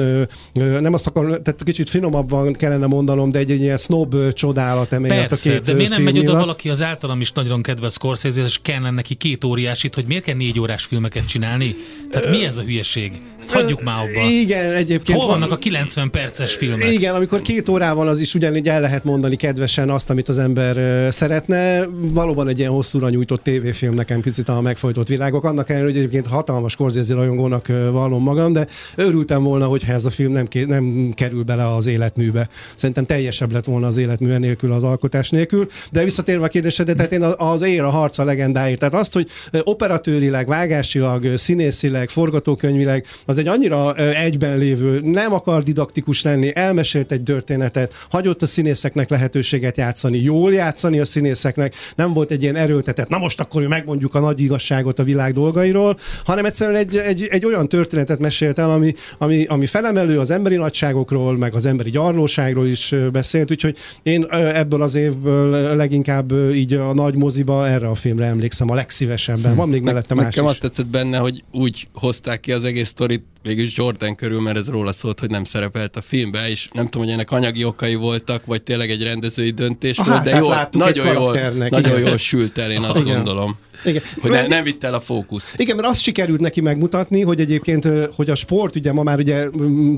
nem azt akarom, tehát kicsit finomabban kellene mondanom, de egy, egy ilyen snob csodálat emellett Persze, a két de miért nem megy oda valaki az általam is nagyon kedves Scorsese, és kellene neki két óriásit, hogy miért kell négy órás filmeket csinálni? Tehát mi ez a hülyeség? Ezt hagyjuk már abba. Igen, egyébként. Hol vannak van... a 90 perces filmek? Igen, amikor két órával az is ugyanígy el lehet mondani kedvesen azt, amit az ember szeretne. Valóban egy ilyen hosszúra nyújtott tévéfilm nekem picit a megfojtott világok. Annak ellenére, hogy egyébként hatalmas Scorsese rajongónak vallom magam, de örültem volna, hogyha ez a film nem, nem kerül bele az életműbe. Szerintem teljesebb lett volna az életmű nélkül, az alkotás nélkül. De visszatérve a kérdésedre, tehát én az ér a harca legendáért. Tehát azt, hogy operatőrileg, vágásilag, színészileg, forgatókönyvileg, az egy annyira egyben lévő, nem akar didaktikus lenni, elmesélt egy történetet, hagyott a színészeknek lehetőséget játszani, jól játszani a színészeknek, nem volt egy ilyen erőltetett, na most akkor megmondjuk a nagy igazságot a világ dolgairól, hanem egyszerűen egy, egy, egy olyan történetet mesélt el, ami, ami, ami felemelő az emberi nagyságokról, meg az emberi gyarlóságról is beszélt, úgyhogy én ebből az évből leginkább így a nagy moziba erre a filmre emlékszem a legszívesebben. Van még mellette más Nekem is. azt tetszett benne, hogy úgy hozták ki az egész sztorit, végülis Jordan körül, mert ez róla szólt, hogy nem szerepelt a filmbe, és nem tudom, hogy ennek anyagi okai voltak, vagy tényleg egy rendezői döntés hát, volt, de hát jó, nagyon, jól, nagyon jól sült el, én azt igen. gondolom. Igen. Hogy ne, nem vitt el a fókusz. Igen, mert azt sikerült neki megmutatni, hogy egyébként, hogy a sport, ugye ma már ugye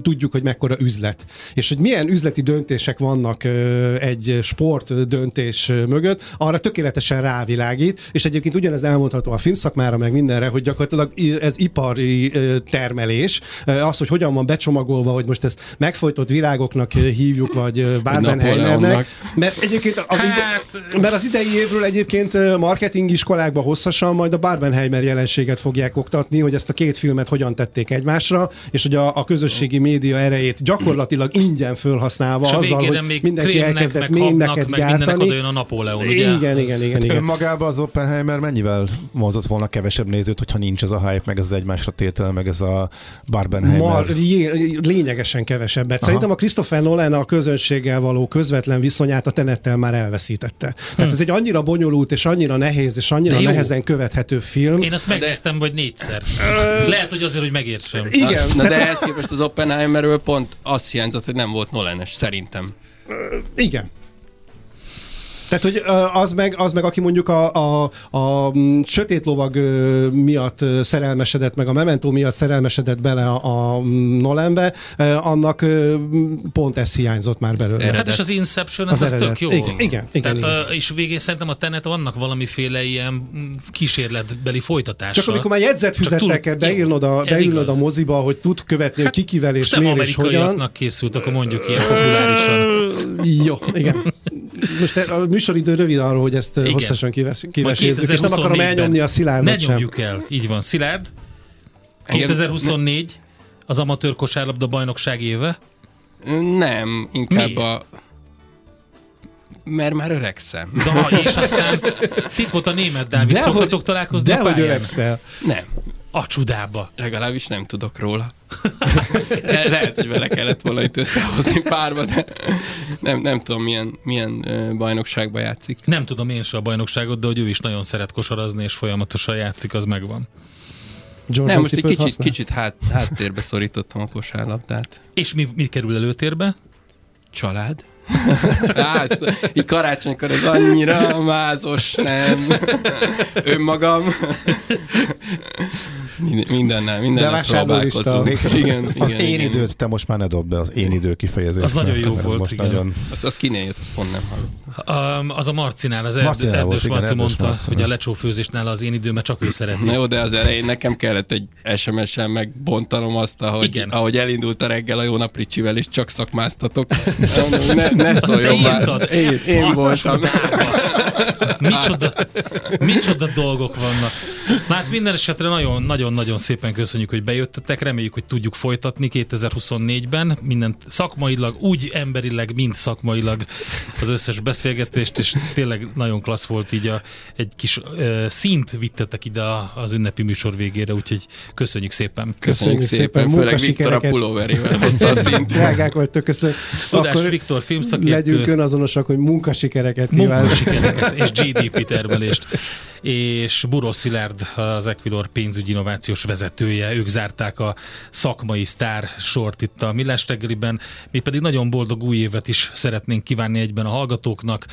tudjuk, hogy mekkora üzlet. És hogy milyen üzleti döntések vannak egy sport döntés mögött, arra tökéletesen rávilágít, és egyébként ugyanez elmondható a filmszakmára, meg mindenre, hogy gyakorlatilag ez ipari termelés, az, hogy hogyan van becsomagolva, hogy most ezt megfojtott virágoknak hívjuk, vagy Barbenheimernek. Mert egyébként az, hát... ide, mert az idei évről egyébként marketing iskolákban hosszasan, majd a Barbenheimer jelenséget fogják oktatni, hogy ezt a két filmet hogyan tették egymásra, és hogy a, a közösségi média erejét gyakorlatilag ingyen felhasználva, és azzal, hogy még mindenki elkezdett mémeket gyártani. Meg a Napóleon, ugye? Igen, igen, igen. igen. Önmagában az Oppenheimer mennyivel mozdott volna kevesebb nézőt, hogyha nincs ez a hype, meg ez az egymásra tétel, meg ez a Barbenheimer? Ma, lényegesen kevesebbet. Aha. Szerintem a Christopher Nolan a közönséggel való közvetlen viszonyát a tenettel már elveszítette. Tehát hm. ez egy annyira bonyolult, és annyira nehéz, és annyira nehezen követhető film. Én azt megnéztem, vagy négyszer. Lehet, hogy azért, hogy megértsem. Igen. Na, de ehhez képest az Oppenheimerről pont azt hiányzott, hogy nem volt Nolanes, szerintem. Igen. Tehát, hogy az meg, az meg aki mondjuk a, a, a sötét lovag miatt szerelmesedett, meg a Memento miatt szerelmesedett bele a, a Nolanbe, annak pont ez hiányzott már belőle. Eredet. Hát és az Inception, az, az tök jó. Igen, igen. igen, Tehát, igen. És végén szerintem a Tenet vannak valamiféle ilyen kísérletbeli folytatása. Csak amikor már jegyzetfüzettel kell beírnod a, beírnod a moziba, hogy tud követni, hát, hogy kikivel és miért és hogyan. készült, akkor mondjuk ilyen populárisan. Jó, igen. Most a műsoridő rövid arról, hogy ezt Igen. hosszasan kivesézzük, és nem akarom elnyomni a Szilárdot sem. Ne nyomjuk el, így van. Szilárd, 2024 az amatőr kosárlabda bajnokság éve? Nem, inkább Mi? a mert már öregszem. Da, és aztán [LAUGHS] itt volt a német Dávid, de szoktatok találkozni de a pályán? hogy öregszel. Nem. A csudába. Legalábbis nem tudok róla. [LAUGHS] Le- Lehet, hogy vele kellett volna itt összehozni párba, de nem, nem tudom, milyen, milyen bajnokságban játszik. Nem tudom én se a bajnokságot, de hogy ő is nagyon szeret kosarazni, és folyamatosan játszik, az megvan. Jordan Nem, most egy kicsit, használ? kicsit hát, háttérbe szorítottam a kosárlabdát. És mi, mi kerül előtérbe? Család. [LAUGHS] Á, így karácsonykor ez annyira mázos, nem. Önmagam. Minden- Mindennel, De mindennel vásárlólista. próbálkozunk. Igen, Az igen, én igen. időt te most már ne dobd be, az én idő kifejezést. Az nagyon jó volt, igen. Nagyon... Az, az kinél jött, azt pont nem hallottam. Um, az a Marcinál, az Erd, Marcinál volt, Erdős igen, Marci Erdős mondta, Marci. hogy a lecsófőzésnál az én időmet csak ő szereti. Na jó, de az elején nekem kellett egy SMS-en megbontanom azt, ahogy, Igen. ahogy elindult a reggel a jó nap Ricsivel, és csak szakmáztatok. [LAUGHS] Ne, ne szóljon már. Én, én voltam. Micsoda, micsoda dolgok vannak. Na hát minden esetre nagyon- nagyon-nagyon szépen köszönjük, hogy bejöttetek. Reméljük, hogy tudjuk folytatni 2024-ben. Minden szakmailag, úgy emberileg, mint szakmailag az összes beszélgetést, és tényleg nagyon klassz volt így a, egy kis uh, szint vittetek ide az ünnepi műsor végére, úgyhogy köszönjük szépen. Köszönjük szépen, főleg Viktor a pulóverével hozta a szint. Drágák vagytok, köszönöm. Tudás Akkor Viktor filmszakértő. legyünk önazonosak, hogy munkasikereket kívánunk. munkasikereket és GDP termelést. És Buró Szilárd, az Equilor pénzügyi innovációs vezetője, ők zárták a szakmai sztár sort itt a Millás reggeliben. Mi pedig nagyon boldog új évet is szeretnénk kívánni egyben a hallgatóknak.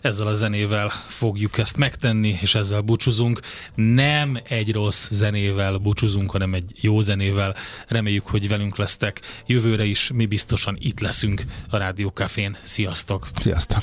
Ezzel a zenével fogjuk ezt megtenni, és ezzel búcsúzunk. Nem egy rossz zenével búcsúzunk, hanem egy jó zenével. Reméljük, hogy velünk lesztek. Jövőre is mi biztosan itt leszünk a Rádió Cafén. Sziasztok! Sziasztok!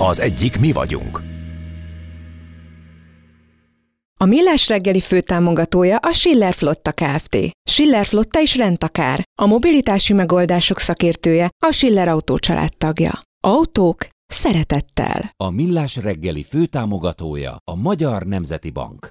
Az egyik mi vagyunk. A Millás reggeli főtámogatója a Schiller Flotta Kft. Schiller Flotta is rendtakár. A mobilitási megoldások szakértője a Schiller Autó tagja. Autók szeretettel. A Millás reggeli főtámogatója a Magyar Nemzeti Bank.